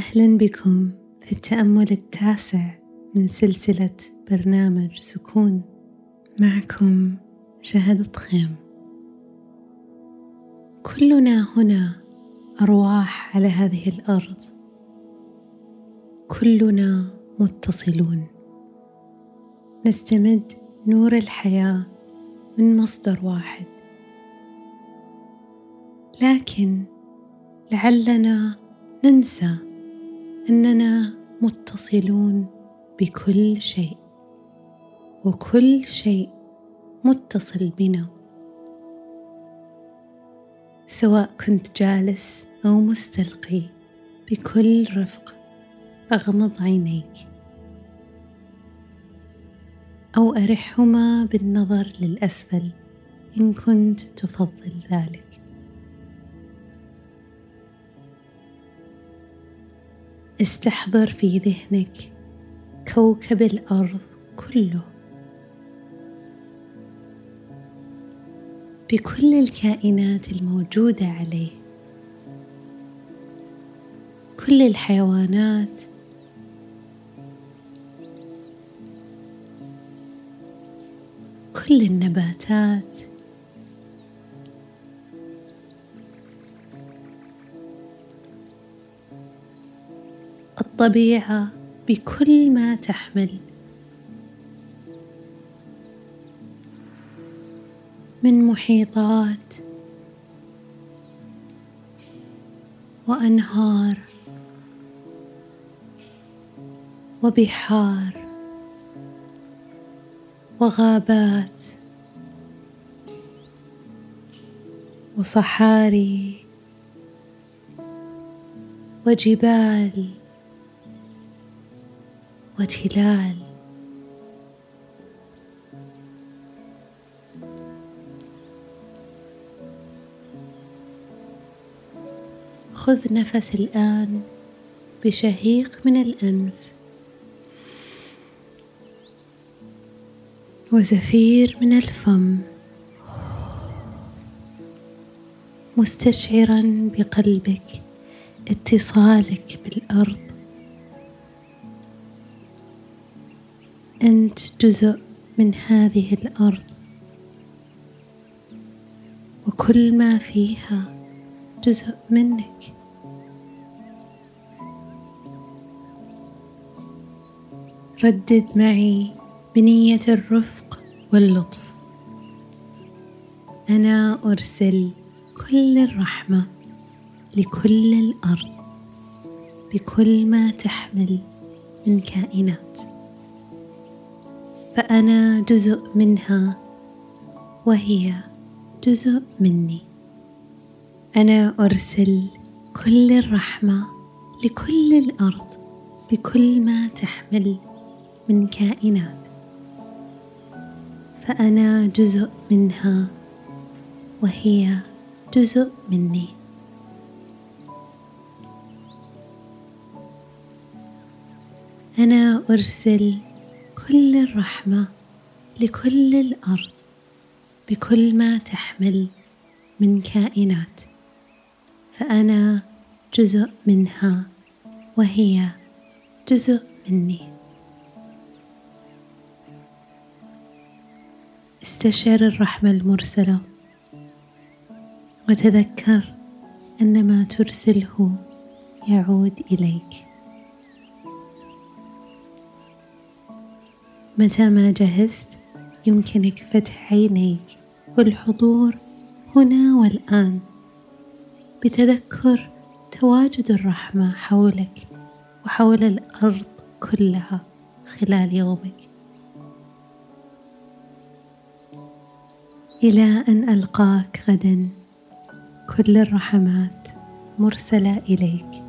أهلا بكم في التأمل التاسع من سلسلة برنامج سكون. معكم شهد خيم كلنا هنا أرواح على هذه الأرض. كلنا متصلون. نستمد نور الحياة من مصدر واحد. لكن لعلنا ننسى إننا متصلون بكل شيء وكل شيء متصل بنا. سواء كنت جالس أو مستلقي بكل رفق أغمض عينيك. أو أرحهما بالنظر للأسفل إن كنت تفضل ذلك. استحضر في ذهنك كوكب الأرض كله. بكل الكائنات الموجودة عليه. كل الحيوانات. كل النباتات. الطبيعة بكل ما تحمل. من محيطات وأنهار وبحار وغابات وصحاري وجبال وتلال خذ نفس الآن بشهيق من الأنف. وزفير من الفم. مستشعرا بقلبك اتصالك بالأرض. أنت جزء من هذه الأرض. وكل ما فيها جزء منك. ردد معي بنية الرفق واللطف. أنا أرسل كل الرحمة لكل الأرض. بكل ما تحمل من كائنات. فأنا جزء منها وهي جزء مني. أنا أرسل كل الرحمة لكل الأرض بكل ما تحمل من كائنات. فأنا جزء منها وهي جزء مني. أنا أرسل كل الرحمة لكل الأرض بكل ما تحمل من كائنات. فأنا جزء منها وهي جزء مني. استشعر الرحمة المرسلة. وتذكر أن ما ترسله يعود إليك. متى ما جهزت يمكنك فتح عينيك والحضور هنا والآن. بتذكر تواجد الرحمة حولك وحول الأرض كلها خلال يومك. إلى أن ألقاك غدا كل الرحمات مرسلة إليك.